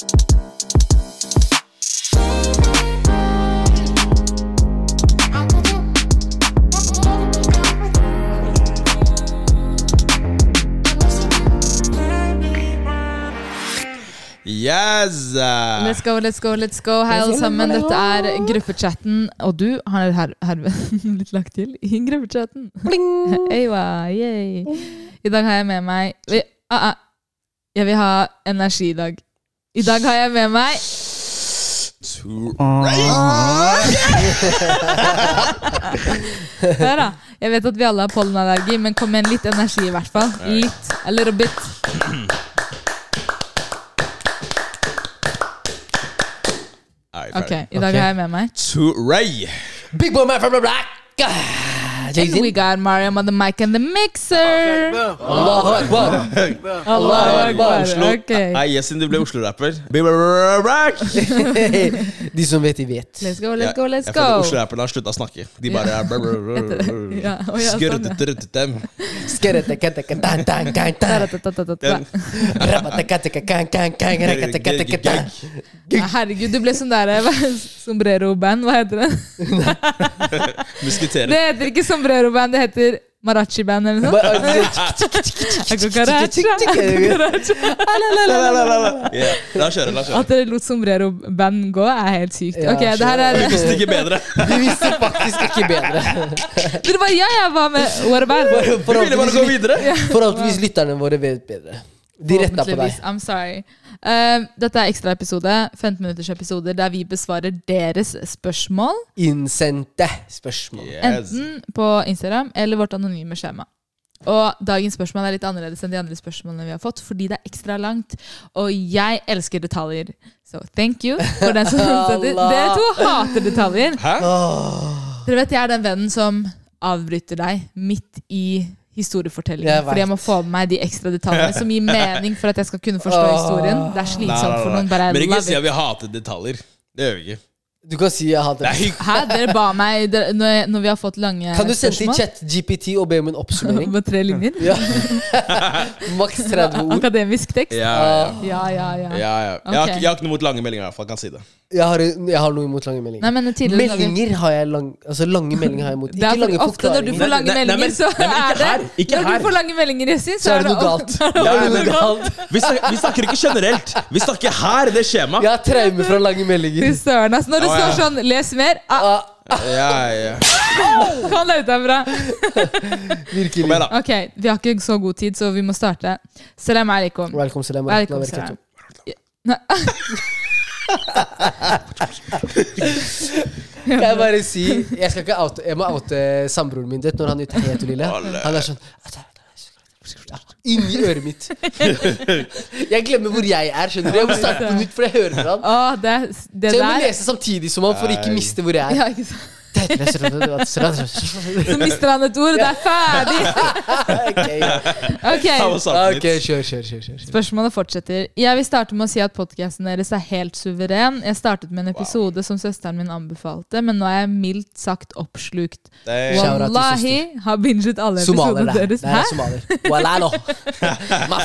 Yes! Let's go, let's go, let's go. Hei, alle sammen. Dette er gruppechatten. Og du har her, herved blitt lagt til i gruppechatten. I dag har jeg med meg vi, ah, ah. Jeg vil ha energi i dag. I dag har jeg med meg Hør, da. Jeg vet at vi alle har pollenallergi, men kom igjen, litt energi i hvert fall. Litt. A little bit. Ok. I dag har jeg med meg Big boy man from the black. And we got Mariam on the mic and the mixer. Allahu Akbar. Allahu Akbar. Oslo. Ok. Nei, Yesin, du ble Oslo-rapper. De som vet, de vet. Let's go, let's go, let's Jeg føler go. Oslo-rapperne har slutta å snakke. De bare ja, sånn. Skrøtetrøttetem. Herregud, du ble sånn der sombrero-band. Hva heter det? Musketerer. Det heter ikke sombrero-band, det heter marachi-band eller noe. Yeah. La oss kjøre. la oss kjøre At dere lot sombrero-band gå, er helt sykt. Ok, det her Vi er visste ikke bedre. Vi visste faktisk ikke bedre. Dere bare ja, ja, hva med What about? Vi Forhåpentligvis, lytterne våre vet bedre. De retta på deg. I'm sorry. Eh, dette er ekstraepisode, 15 minutters episoder, der vi besvarer deres spørsmål. Innsendte spørsmål. Yes. Enten på Instagram eller vårt anonyme skjema. Og dagens spørsmål er litt annerledes enn de andre spørsmålene vi har fått, fordi det er ekstra langt. Og jeg elsker detaljer. Så thank you for den som setter. Dere to hater detaljer. Hæ? Dere vet jeg er den vennen som avbryter deg midt i historiefortellingen. Jeg. Fordi jeg må få med meg de ekstra detaljene som gir mening for at jeg skal kunne forstå historien. Det er slitsomt for noen. Bare Men ikke si at vi hater detaljer. Det gjør vi ikke. Du kan si jeg er det. Hæ? Dere ba meg dere, når, jeg, når vi har fått lange Kan du sende i spørsmål chat-GPT og be om en oppsummering? Med tre linjer? Ja. Maks 30 ord. Akademisk tekst? Ja, ja, Ja, ja, ja. ja, ja. Jeg, har, jeg har ikke noe mot lange meldinger, Jeg. Kan si det. Jeg har, jeg har noe imot lange meldinger. Nei, vi- Meldinger har jeg lang, Altså lange meldinger har jeg imot. Ikke lange ofte når du får lange Nei, nei, nei, meldinger, men- så nei, er det her, Når her. du får lange meldinger, Så er det noe galt. Ja, det er galt. Vi snakker, vi snakker ikke generelt. Vi snakker her, det skjemaet. Jeg har traume fra lange meldinger. Søren, ass. Når det står sånn 'les mer', ah, Ah, Ja, ja. kan det ut derfra. virkelig. Kom igjen, da. Ok, vi har ikke så god tid, så vi må starte. Salam alaikum. Velkommen, salam. Alaikum salam. Nei. Kan jeg bare si Jeg skal ikke oute Jeg må oute sambroren min det når han er helt lille. Han er sånn Inni øret mitt. Jeg glemmer hvor jeg er. skjønner du Jeg må starte på nytt, for jeg hører han. Åh, det, det Så jeg må der lese samtidig som han for ikke miste hvor jeg er. ja, ikke sant? Så mister han et ord, det er ferdig! Ok, okay Ok, kjør, kjør, kjør, kjør. Spørsmålet fortsetter. Jeg vil starte med å si at podkasten deres er helt suveren. Jeg startet med en episode som søsteren min anbefalte, men nå er jeg mildt sagt oppslukt. Wallahi har binget alle episodene deres. Er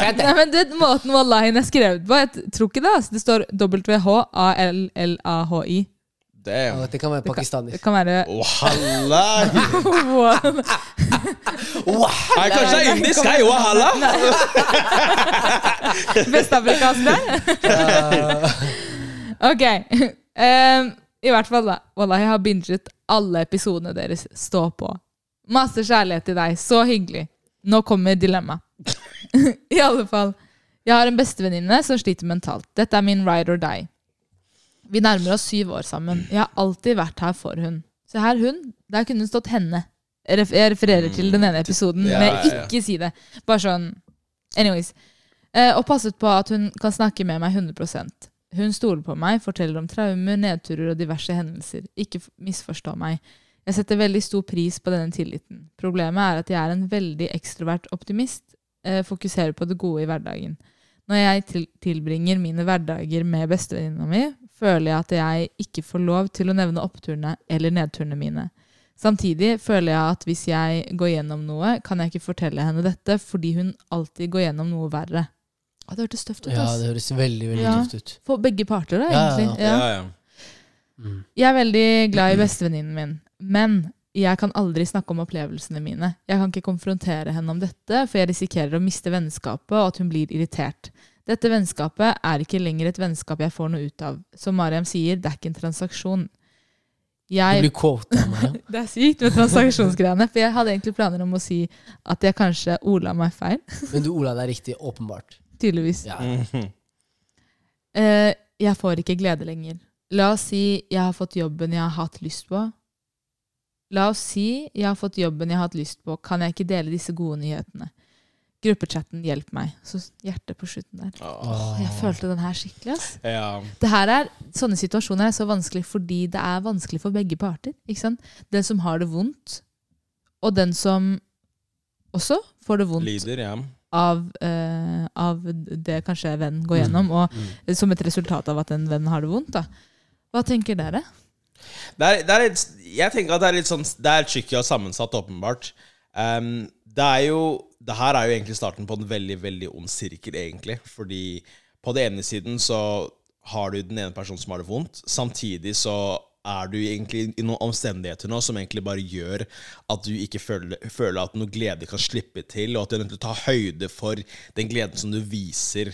fete. Nei, men du Måten wallahien er skrevet på, jeg tror ikke det. Altså. Det står W-H-A-L-L-A-H-I. Damn. Oh, Det kan være Det pakistaner. kan være oh, Wow. Nei, kanskje det er indisk? Hei, wahala. Vestafrikansk ok. Um, I hvert fall, da. Wallah, jeg har binget alle episodene deres. Stå på. Masse kjærlighet til deg. Så hyggelig. Nå kommer dilemma. I alle fall. Jeg har en bestevenninne som sliter mentalt. Dette er min ride or die. Vi nærmer oss syv år sammen. Jeg har alltid vært her for hun. Se her, hun. Der kunne det stått henne. Jeg refererer til den ene episoden, Ja, men ikke si det. Bare sånn Anyways. Eh, og passet på at hun kan snakke med meg 100% Hun stoler på meg, forteller om traumer, nedturer og diverse hendelser. Ikke misforstå meg. Jeg setter veldig stor pris på denne tilliten. Problemet er at jeg er en veldig ekstrovert optimist. Eh, fokuserer på det gode i hverdagen. Når jeg tilbringer mine hverdager med bestevenninna mi, føler jeg at jeg ikke får lov til å nevne oppturene eller nedturene mine. Samtidig føler jeg at hvis jeg går gjennom noe, kan jeg ikke fortelle henne dette fordi hun alltid går gjennom noe verre. Å, det hørtes tøft ut. Ja, det høres veldig, veldig Ja. tøft ut. For begge parter, da, Ja, ja, egentlig. Ja, Ja. ja. Mm. Jeg er veldig glad i bestevenninnen min, men jeg kan aldri snakke om opplevelsene mine. Jeg kan ikke konfrontere henne om dette, for jeg risikerer å miste vennskapet, og at hun blir irritert. Dette vennskapet er ikke lenger et vennskap jeg får noe ut av. Som Mariam sier, det er ikke en transaksjon. Du blir blir av meg. det er sykt med transaksjonsgreiene, for jeg hadde egentlig planer om å si at jeg kanskje ola meg feil. Men du Ola, er riktig. Åpenbart. Tydeligvis. Ja. Eh, jeg får ikke glede lenger. La oss si jeg har fått jobben jeg har hatt lyst på. La oss si jeg har fått jobben jeg har hatt lyst på. Kan jeg ikke dele disse gode nyhetene? Gruppechatten hjelp meg. Så hjertet på slutten der. Åh. Jeg følte den her skikkelig. ass. Ja. Det her er, sånne situasjoner er så vanskelig fordi det er vanskelig for begge parter. Ikke sant? Den som har det vondt, og den som også får det vondt Lider, ja. av, eh, av det kanskje vennen går gjennom, og Mm. som et resultat av at en venn har det vondt. da. Hva tenker dere? Det er, det er litt, jeg tenker at det er litt sånn Det er tricky og sammensatt, åpenbart. Um, det er jo Det her er jo egentlig starten på en veldig, veldig ond sirkel, egentlig. Fordi på den ene siden så har du den ene personen som har det vondt. Samtidig så er du egentlig i noen omstendigheter nå som egentlig bare gjør at du ikke føler, føler at noe glede kan slippe til, og at du er nødt til å ta høyde for den gleden som du viser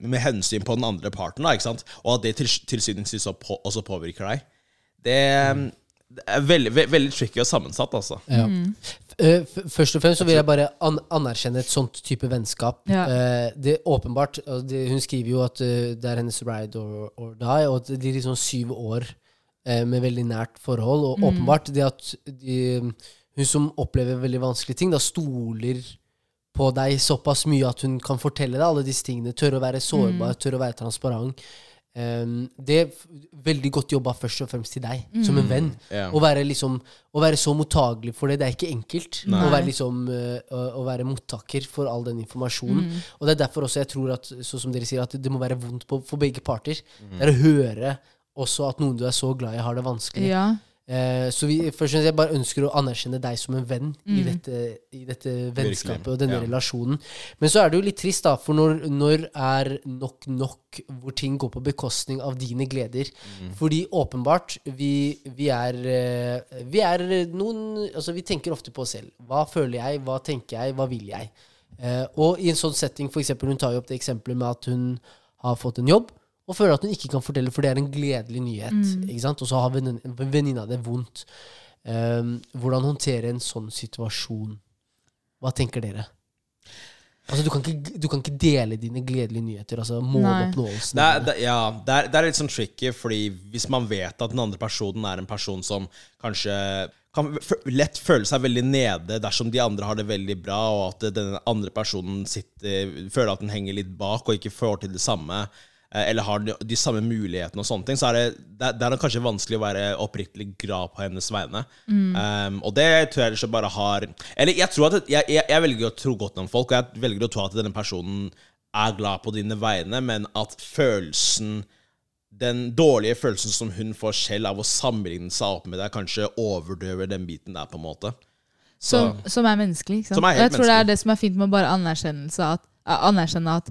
med hensyn på den andre parten, da, ikke sant? og at det til, til syvende og også på- også påvirker deg. Det, det er veldig, ve veldig tricky og sammensatt, altså. Ja. F- først og fremst så vil jeg bare an anerkjenne et sånt type vennskap. Ja. Eh, det er åpenbart det, Hun skriver jo at eh, det er hennes ride or, or die, og at de er liksom syv år eh, med veldig nært forhold. Og åpenbart det at de, hun som opplever veldig vanskelige ting, da stoler på deg såpass mye at hun kan fortelle deg alle disse tingene. Tør å være sårbar, Tør å være transparent. Um, det er veldig godt jobba først og fremst til deg, som en venn. Yeah. Å være, liksom, å være så mottagelig for det, det er ikke enkelt. Nei. Å være, liksom, uh, å, være mottaker for all den informasjonen. Og det er derfor også jeg tror at sånn som dere sier, at det må være vondt på, for begge parter. Det er å høre også at noen du er så glad i, har det vanskelig. Ja. Eh, så vi, først og fremst jeg bare ønsker å anerkjenne deg som en venn i, dette, i dette vennskapet og denne ja. relasjonen. Men så er det jo litt trist, da, for når, når er nok nok hvor ting går på bekostning av dine gleder? Fordi åpenbart, vi, vi er eh, Vi er noen Altså, vi tenker ofte på oss selv. Hva føler jeg? Hva tenker jeg? Hva vil jeg? Eh, og i en sånn setting, for eksempel, hun tar jo opp det eksempelet med at hun har fått en jobb, og føler at hun ikke kan fortelle, for det er en gledelig nyhet. Ikke sant? Og så har venninna det vondt. Um, hvordan håndtere en sånn situasjon? Hva tenker dere? Altså, du kan ikke, du kan ikke dele dine gledelige nyheter. Altså måloppnåelsen. Det er, det, ja, det er, det er litt sånn tricky, fordi hvis man vet at den andre personen er en person som kanskje kan lett føle seg veldig nede dersom de andre har det veldig bra, og at den andre personen sitter, føler at den henger litt bak og ikke får til det samme, eller har de, de samme mulighetene og sånne ting, så er det, det, det er kanskje vanskelig å være oppriktig glad på hennes vegne. Um, og det tror jeg ikke bare har Eller jeg tror at jeg, jeg, jeg velger å tro godt om folk, og jeg velger å tro at denne personen er glad på dine vegne, men at følelsen den dårlige følelsen som hun får selv av å sammenligne seg opp med deg, kanskje overdøver den biten der, på en måte. Så, Som, som er menneskelig. Ikke sant? Jeg tror tror det er det som er fint med bare anerkjennelse at, eh, anerkjenne at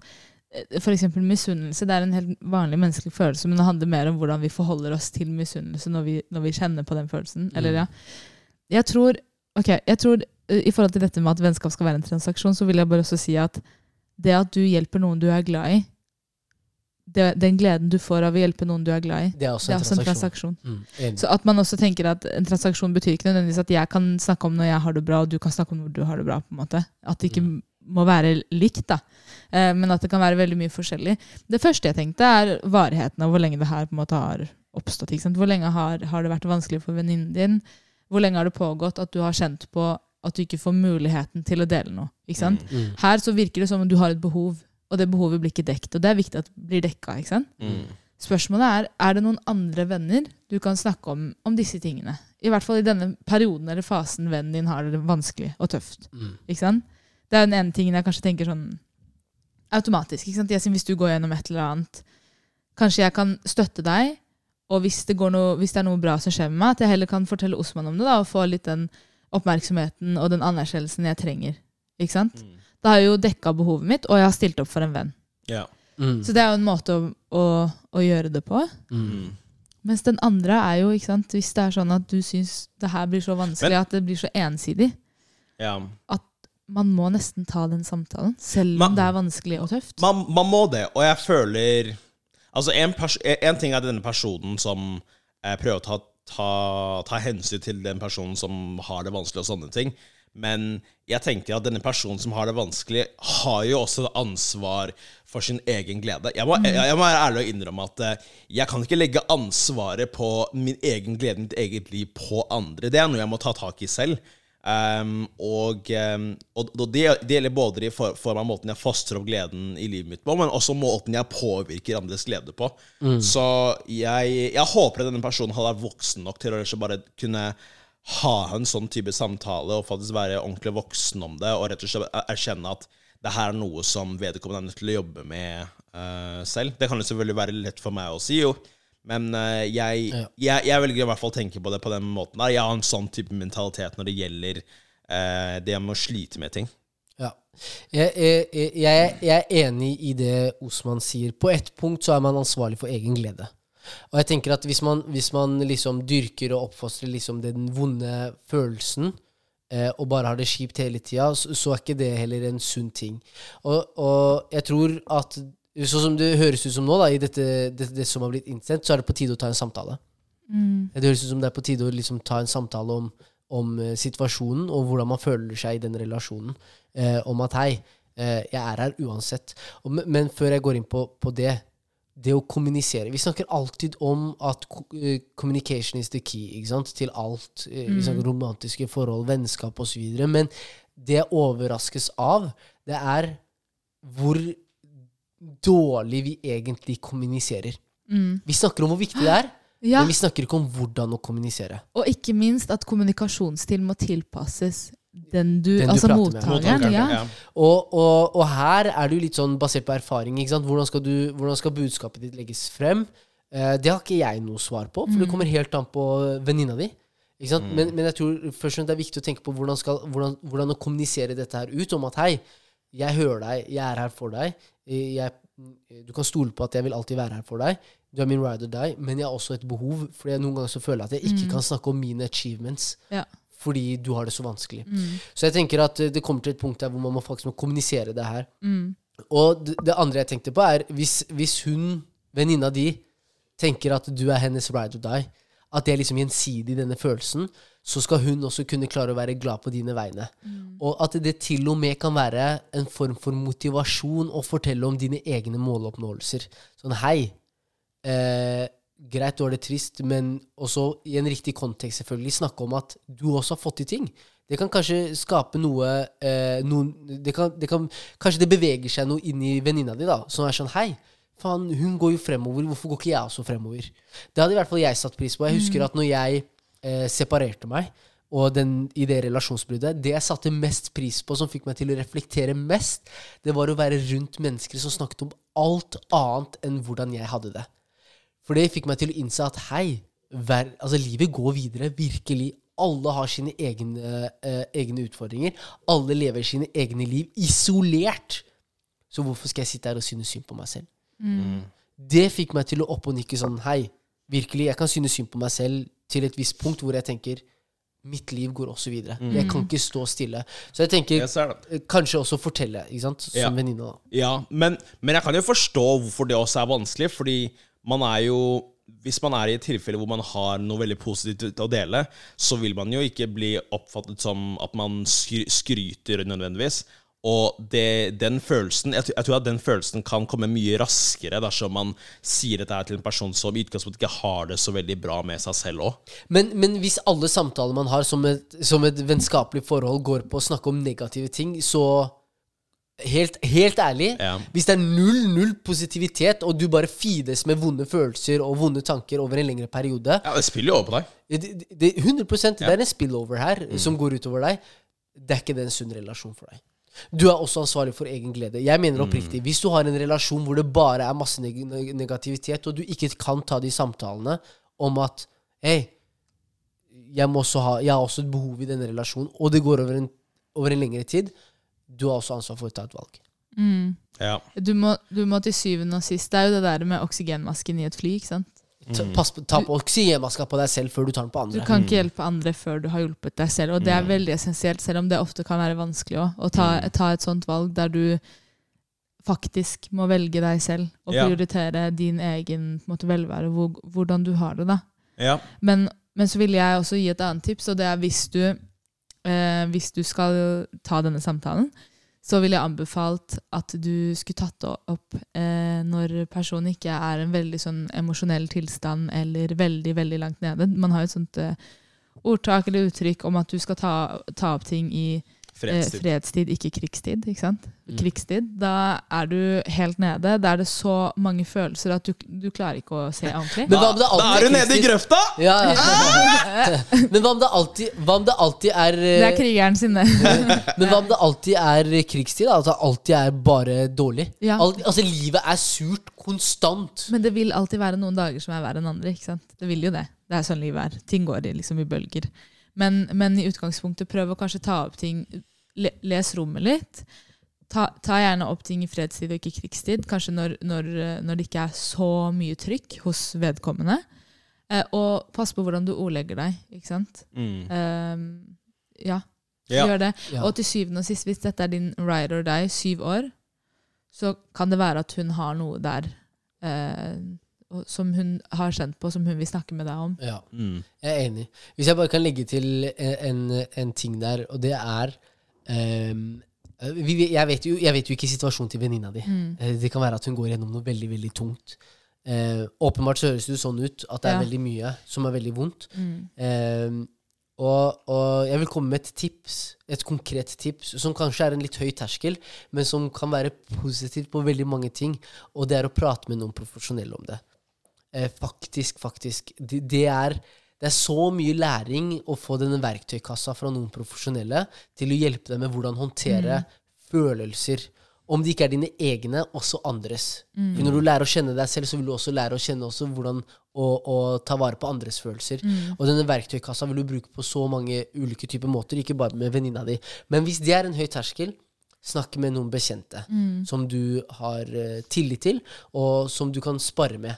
F.eks. misunnelse det er en helt vanlig menneskelig følelse, men det handler mer om hvordan vi forholder oss til misunnelse når vi, når vi kjenner på den følelsen. Eller Mm. ja. Jeg tror, ok, jeg tror eh, I forhold til dette med at vennskap skal være en transaksjon, så vil jeg bare også si at det at du hjelper noen du er glad i, det, den gleden du får av å hjelpe noen du er glad i, Det er også det er en også en transaksjon. transaksjon. Mm. Så at man også tenker at en transaksjon betyr ikke nødvendigvis at jeg kan snakke om når jeg har det bra, og du kan snakke om når du har det bra. på en måte. At det ikke må være likt, da. Eh, men at det kan være veldig mye forskjellig. Det første jeg tenkte, er varigheten av hvor lenge det her på en måte har oppstått. Hvor lenge har, har det vært vanskelig for venninnen din? Hvor lenge har det pågått at du har kjent på at du ikke får muligheten til å dele noe? Ikke sant? Mm. Her så virker det som om du har et behov, og det behovet blir ikke dekt. Og det er viktig at det blir dekka. ikke sant? mm. Spørsmålet er er det noen andre venner du kan snakke om om disse tingene. I hvert fall i denne perioden eller fasen vennen din har det vanskelig og tøft. Mm. Ikke sant? Det er den ene tingen jeg kanskje tenker sånn automatisk. Ikke sant? Jeg sier, hvis du går gjennom et eller annet, kanskje jeg kan støtte deg, og hvis det, går noe, hvis det er noe bra som skjer med meg, at jeg heller kan fortelle Osman om det da, og få litt den oppmerksomheten og den anerkjennelsen jeg trenger. Ikke sant? Mm. Da har jeg jo dekka behovet mitt, og jeg har stilt opp for en venn. Ja. Mm. Så det er jo en måte å, å, å gjøre det på. Mm. Mens den andre er jo, ikke sant, hvis det er sånn at du syns det her blir så vanskelig, Men- at det blir så ensidig, ja. Man må nesten ta den samtalen. Selv om Man- det er vanskelig og tøft. Man, man må det, og jeg føler Altså, en, pers en ting er denne personen som eh, prøver å ta, ta, ta hensyn til den personen som har det vanskelig, og sånne ting. Men jeg tenker at denne personen som har det vanskelig, har jo også ansvar for sin egen glede. Jeg må, jeg, jeg må være ærlig og innrømme at eh, jeg kan ikke legge ansvaret på min egen glede, mitt eget liv, på andre. Det er noe jeg må ta tak i selv. Um, og, um, og, og det, det gjelder både i for- form av måten jeg fostrer opp gleden i livet mitt på, men også måten jeg påvirker andres glede på. Så jeg, jeg håper at denne personen hadde vært voksen nok til å bare kunne ha en sånn type samtale og faktisk være ordentlig voksen om det, og rett og slett erkjenne at det her er noe som vedkommende er nødt til å jobbe med uh, selv. Det kan jo selvfølgelig være lett for meg å si, jo. Men uh, jeg, Ja. jeg, jeg velger i hvert fall å tenke på det på den måten. der Jeg har en sånn type mentalitet når det gjelder uh, det med å slite med ting. Ja. Jeg, jeg, jeg, er enig i det Osman sier. På ett punkt så er man ansvarlig for egen glede. Og jeg tenker at hvis man, hvis man liksom dyrker og oppfostrer liksom den vonde følelsen, eh, og bare har det kjipt hele tida, så er ikke det heller en sunn ting. Og, og jeg tror at Sånn som det høres ut som nå, da, i dette, det, det som har blitt innsendt, så er det på tide å ta en samtale. Det høres ut som det er på tide å liksom ta en samtale om, om eh, situasjonen og hvordan man føler seg i den relasjonen. Eh, om at hei, eh, jeg er her uansett. Og, men, før jeg går inn på, på det, det å kommunisere Vi snakker alltid om at eh, communication is the key ikke sant? til alt. Mm. Vi snakker romantiske forhold, vennskap osv. Men det jeg overraskes av, det er hvor dårlig vi egentlig kommuniserer. Vi snakker om hvor viktig det er, Ja, men vi snakker ikke om hvordan å kommunisere. og ikke minst at kommunikasjonsstil må tilpasses den du, Den du altså mottakeren. Ja. ja. Og, og, og her er det jo litt sånn basert på erfaring. Ikke sant? Hvordan, skal du, hvordan skal budskapet ditt legges frem? Eh, det har ikke jeg noe svar på, for det kommer helt an på venninna di. Ikke sant? Men, men jeg tror først og fremst det er viktig å tenke på hvordan, skal, hvordan, hvordan å kommunisere dette her ut. Om at hei, jeg hører deg, jeg er her for deg. eh, Jeg, du kan stole på at jeg vil alltid være her for deg. Du er min ride or die, men jeg har også et behov. For noen ganger så føler jeg at jeg ikke kan snakke om mine achievements Ja. fordi du har det så vanskelig. Mm. Så jeg tenker at eh, det kommer til et punkt der hvor man må faktisk må kommunisere det her. Mm. Og det, det andre jeg tenkte på, er hvis, hvis hun, venninna di, tenker at du er hennes ride or die, at det er liksom gjensidig, denne følelsen, så skal hun også kunne klare å være glad på dine vegne. Og at det til og med kan være en form for motivasjon å fortelle om dine egne måloppnåelser. Sånn hei, eh, greit, du har det trist, men også i en riktig kontekst, selvfølgelig, snakke om at du også har fått til ting. Det kan kanskje skape noe, eh, noen, det kan, det kan, Kanskje det beveger seg noe inn i venninna di, da, som er sånn Hei, faen, hun går jo fremover, hvorfor går ikke jeg også fremover? Det hadde i hvert fall jeg satt pris på. Jeg husker at når jeg eh, separerte meg, og den, i det relasjonsbruddet, det jeg satte mest pris på, som fikk meg til å reflektere mest, det var å være rundt mennesker som snakket om alt annet enn hvordan jeg hadde det. For det fikk meg til å innse at hei, vær, altså livet går videre, virkelig. Alle har sine egne, eh, egne utfordringer. Alle lever sine egne liv isolert. Så hvorfor skal jeg sitte her og synes synd på meg selv? Det fikk meg til å opp og nikke sånn Hei, virkelig, jeg kan synes synd på meg selv til et visst punkt hvor jeg tenker Mitt liv går også videre. Jeg kan ikke stå stille. Så jeg tenker Jeg eh, kanskje også fortelle, ikke sant, som Ja. venninne. Ja, men, men jeg kan jo forstå hvorfor det også er vanskelig, fordi man er jo Hvis man er i et tilfelle hvor man har noe veldig positivt å dele, så vil man jo ikke bli oppfattet som at man skryter nødvendigvis. Og det, den følelsen jeg, tror- jeg tror at den følelsen kan komme mye raskere dersom man sier dette her til en person som i utgangspunktet ikke har det så veldig bra med seg selv òg. Men, men hvis alle samtaler man har som et, som et vennskapelig forhold, går på å snakke om negative ting, så Helt, helt ærlig, Ja. hvis det er null, null positivitet, og du bare fides med vonde følelser og vonde tanker over en lengre periode Ja, det spiller jo over på deg. det, det, 100 det er en spillover her som går utover deg. Det er ikke det en sunn relasjon for deg. Du er også ansvarlig for egen glede. Jeg mener oppriktig, Hvis du har en relasjon hvor det bare er masse neg neg- negativitet, og du ikke kan ta de samtalene om at Hei, jeg, ha, jeg har også et behov i denne relasjonen, og det går over en, over en lengre tid, du har også ansvar for å ta et valg. Mm. Ja. Du, må, du må til syvende og sist Det er jo det der med oksygenmasken i et fly. ikke sant? Ta, pass på, ta på oksygenmaska på deg selv før du tar den på andre. Du kan ikke hjelpe andre før du har hjulpet deg selv. Og det er veldig essensielt, selv om det ofte kan være vanskelig også, å ta, ta et sånt valg der du faktisk må velge deg selv og Ja. prioritere din egen på en måte, velvære, hvor, hvordan du har det. da. ja. Men, men så vil jeg også gi et annet tips, og det er hvis du, eh, hvis du skal ta denne samtalen, så ville jeg anbefalt at du skulle tatt det opp eh, når personen ikke er en veldig sånn emosjonell tilstand eller veldig, veldig langt nede. Man har jo et sånt eh, ordtak eller uttrykk om at du skal ta, ta opp ting i Fredstid. fredstid, ikke krigstid. ikke sant? Mm. Krigstid. Da er du helt nede. Da er det så mange følelser at du, du klarer ikke å se ordentlig. Men hva om det Da er du nede i grøfta! Ja. Men hva om det alltid, hva om det alltid er, Det er eh, krigeren sin. Men hva om det alltid er krigstid? da? At det alltid er bare dårlig? Ja. Alt, altså Livet er surt konstant. Men det vil alltid være noen dager som er verre enn andre. ikke sant? Det vil jo det. Det er sånn livet er. Ting går i, liksom, i bølger. Men, men i utgangspunktet prøv å kanskje ta opp ting Les rommet litt. Ta, ta gjerne opp ting i fredstid og ikke krigstid. Kanskje når, når, eh, når det ikke er så mye trykk hos vedkommende. Eh, og pass på hvordan du ordlegger deg. ikke sant? Mm. Eh, ja, Ja. gjør det. Ja. Og til syvende og sist, hvis dette er din ride or die, syv år, så kan det være at hun har noe der eh, som hun har kjent på, som hun vil snakke med deg om. Ja, Mm. jeg er enig. Hvis jeg bare kan legge til en, en, en ting der, og det er vi, jeg, vet jo, jeg vet jo ikke situasjonen til venninna di. Mm. Eh, Det kan være at hun går gjennom noe veldig veldig tungt. Eh, åpenbart så høres det sånn ut at det er Ja. veldig mye som er veldig vondt. Mm. Eh, og, og jeg vil komme med et tips, et konkret tips, som kanskje er en litt høy terskel, men som kan være positivt på veldig mange ting. Og det er å prate med noen profesjonelle om det. Eh, faktisk, faktisk. Det, det, er, det er så mye læring å få denne verktøykassa fra noen profesjonelle til å hjelpe deg med hvordan håndtere følelser. Om de ikke er dine egne, også andres. For når du lærer å kjenne deg selv, så vil du også lære å kjenne også hvordan å, å ta vare på andres følelser. Og denne verktøykassa vil du bruke på så mange ulike typer måter, ikke bare med venninna di. Men hvis det er en høy terskel, snakk med noen bekjente som du har eh, tillit til, og som du kan spare med.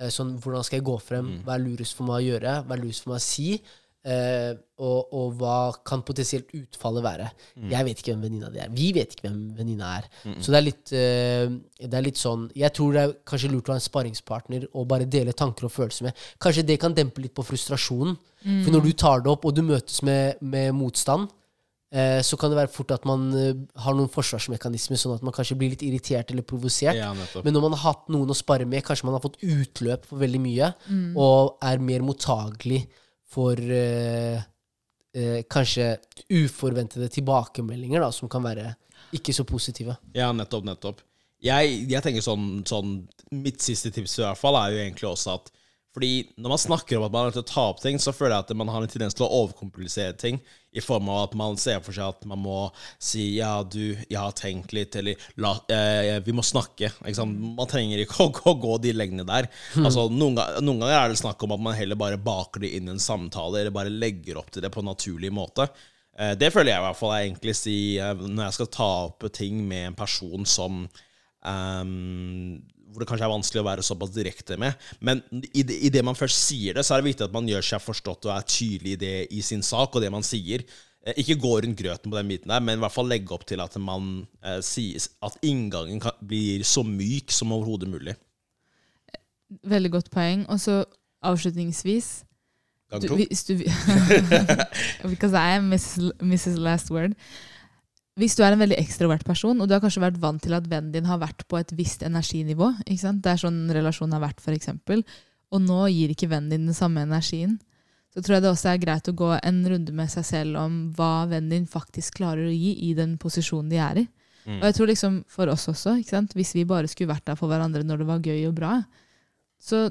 Eh, sånn, hvordan skal jeg gå frem? Hva er lurest for meg å gjøre? Hva er lurest for meg å si? Eh, og, og hva kan potensielt utfallet være? Jeg vet ikke hvem venninna di er. Vi vet ikke hvem venninna er. Så det er, litt, eh, det er litt sånn Jeg tror det er kanskje lurt å ha en sparringspartner og bare dele tanker og følelser med. Kanskje det kan dempe litt på frustrasjonen. For når du tar det opp, og du møtes med, med motstand, så kan det være fort at man eh, har noen forsvarsmekanismer, sånn at man kanskje blir litt irritert eller provosert. Ja. Men når man har hatt noen å spare med, kanskje man har fått utløp for veldig mye, og er mer mottagelig for eh, eh, kanskje uforventede tilbakemeldinger, da, som kan være ikke så positive. Ja, nettopp, nettopp. Jeg, jeg tenker sånn, sånn Mitt siste tips i hvert fall er jo egentlig også at Fordi når man snakker om at man har lyst til å ta opp ting, så føler jeg at man har en tendens til å overkomplisere ting. I form av at man ser for seg at man må si 'ja, du, jeg har tenkt litt', eller La, eh, 'vi må snakke'. Man trenger ikke å, å gå de lengdene der. Altså, noen, noen ganger er det snakk om at man heller bare baker det inn i en samtale, eller bare legger opp til det på en naturlig måte. Eh, Det føler jeg i hvert fall er egentlig si eh, når jeg skal ta opp ting med en person som ehm, Hvor det kanskje er vanskelig å være såpass direkte med. Men i det, i det man først sier det, så er det viktig at man gjør seg forstått og er tydelig i det i sin sak og det man sier. Eh, Ikke gå rundt grøten på den biten der, men i hvert fall legge opp til at man eh, sier at inngangen kan, blir så myk som overhodet mulig. Veldig godt poeng. Og så avslutningsvis Gang du, to. hvis du, Because I am Mrs. Mrs. Last Word. Hvis du er en veldig ekstrovert person, og du har kanskje vært vant til at vennen din har vært på et visst energinivå ikke sant? Det er sånn relasjonen har vært, f.eks. Og nå gir ikke vennen din den samme energien. Så tror jeg det også er greit å gå en runde med seg selv om hva vennen din faktisk klarer å gi i den posisjonen de er i. Mm. Og jeg tror liksom for oss også, hvis vi bare skulle vært der for hverandre når det var gøy og bra, så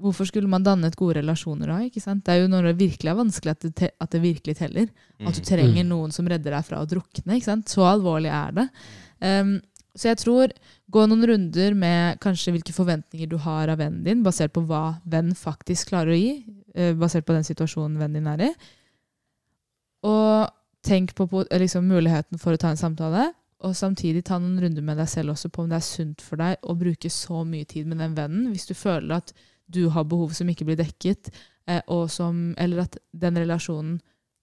hvorfor skulle man dannet gode relasjoner da? ikke sant? Det er jo når det virkelig er vanskelig at det, at det virkelig teller. At du trenger noen som redder deg fra å drukne. ikke sant? Så alvorlig er det. Um, så jeg tror gå noen runder med kanskje hvilke forventninger du har av vennen din, basert på hva venn faktisk klarer å gi, uh, basert på den situasjonen vennen din er i. Og tenk på, på liksom, muligheten for å ta en samtale. og samtidig ta noen runder med deg selv også på om det er sunt for deg å bruke så mye tid med den vennen, hvis du føler at du har behov som ikke blir dekket, eh, og som, eller at den relasjonen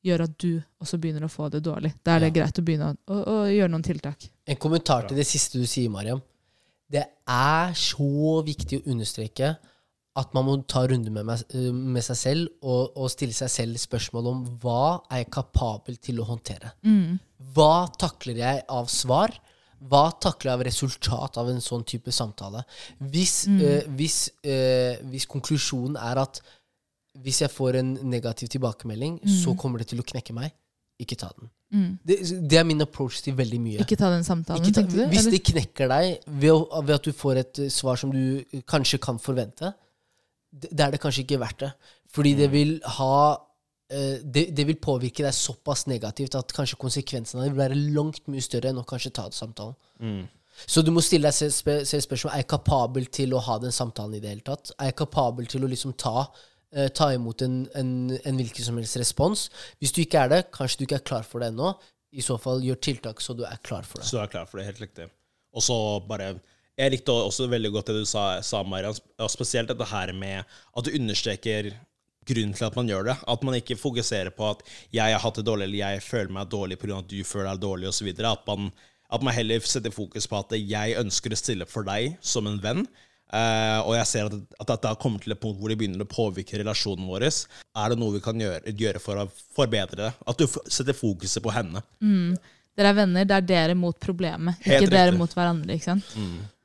gjør at du også begynner å få det dårlig. Da er det Ja. greit å begynne å, å, å gjøre noen tiltak. En kommentar til det siste du sier, Mariam. Det er så viktig å understreke at man må ta runder med, eh, med seg selv og, og stille seg selv spørsmål om hva er jeg kapabel til å håndtere. Hva takler jeg av svar? Hva takler jeg av resultat av en sånn type samtale? Hvis, eh, hvis, øh, hvis konklusjonen er at hvis jeg får en negativ tilbakemelding, så kommer det til å knekke meg, ikke ta den. Det, det er min approach til veldig mye. Ikke ta den samtalen, ta, tenkte du? hvis eller? det knekker deg ved, å, ved at du får et eh, svar som du kanskje kan forvente, det, det er det kanskje ikke verdt det. Fordi det vil ha det, det vil påvirke deg såpass negativt at kanskje konsekvensene vil være langt mye større enn å kanskje ta samtalen. Så du må stille deg selv sp spørsmål Er jeg kapabel til å ha den samtalen i det hele tatt. Er jeg kapabel til å liksom ta, uh, ta imot en, en, en hvilken som helst respons? Hvis du ikke er det, kanskje du ikke er klar for det ennå. I så fall gjør tiltak så du er klar for det. Så du er klar for det, helt riktig. Og så bare Jeg likte også veldig godt det du sa, sa Marian, spesielt dette her med at du understreker grunnen til at man gjør det. At man ikke fokuserer på at 'jeg har hatt det dårlig', eller 'jeg føler meg dårlig pga. at du føler deg dårlig', osv. At, man- at man heller setter fokus på at 'jeg ønsker å stille opp for deg som en venn'. Uh, og jeg ser at, at dette har kommet til et punkt hvor det begynner å påvirke relasjonen vår. Er det noe vi kan gjøre, gjøre for å forbedre det? At du setter fokuset på henne. Dere er venner, det er dere mot problemet, Helt ikke dere mot hverandre. ikke sant? Bra.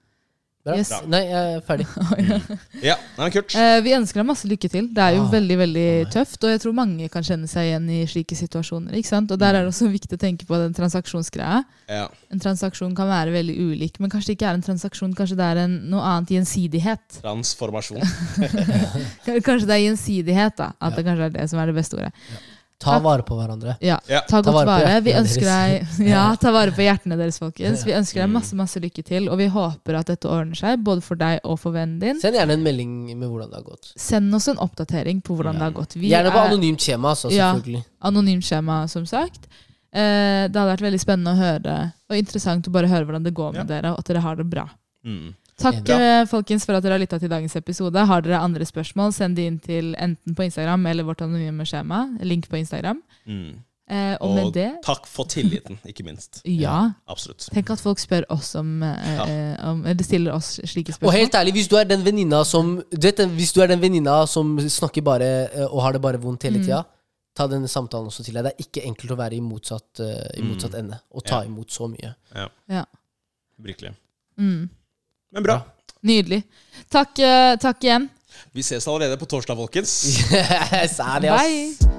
Yes. Nei, jeg er ferdig. Ja, nei, kult. Eh, vi ønsker deg masse lykke til. Det er jo Ah, veldig veldig tøft, og jeg tror mange kan kjenne seg igjen i slike situasjoner. ikke sant? Og Der er det også viktig å tenke på den transaksjonsgreia. Ja. En transaksjon kan være veldig ulik, men kanskje det ikke er en transaksjon, kanskje det er en, noe annet gjensidighet. Transformasjon. Kanskje det er gjensidighet, da. At det kanskje er det som er det beste ordet. Ta vare på hverandre. Ja, Ja. Ta Ta godt vare på vare. Vi ønsker deg Ja, ta vare på hjertene deres, folkens. Vi ønsker deg masse masse lykke til, og vi håper at dette ordner seg, både for deg og for vennen din. Send gjerne en melding med hvordan det har gått. Send oss en oppdatering på hvordan det har gått. Vi Gjerne på er anonymt skjema, selvfølgelig. Ja. anonymt skjema, som sagt. Eh, det hadde vært veldig spennende å høre, og interessant å bare høre hvordan det går med dere, og at dere har det bra. Mm. Takk Bra. eh, folkens for at dere har lytta til dagens episode. Har dere andre spørsmål, send de inn til enten på Instagram eller vårt anonyme skjema. Link på Instagram. Mm. Eh, og, Og med det takk for tilliten, ikke minst. ja. Absolutt. Tenk at folk spør oss om, eh, ja. om Eller stiller oss slike spørsmål. Og helt ærlig, hvis du er den venninna som du vet, Hvis du er den venninna som snakker bare eh, og har det bare vondt hele Mm. tida, ta denne samtalen også til deg. Det er ikke enkelt å være i motsatt, uh, i Mm. motsatt ende og ta Ja. imot så mye. Ja. Virkelig. Mm. Men bra. Nydelig. Takk, eh, takk igjen. Vi ses allerede på torsdag, folkens. Særlig, ass. Bye.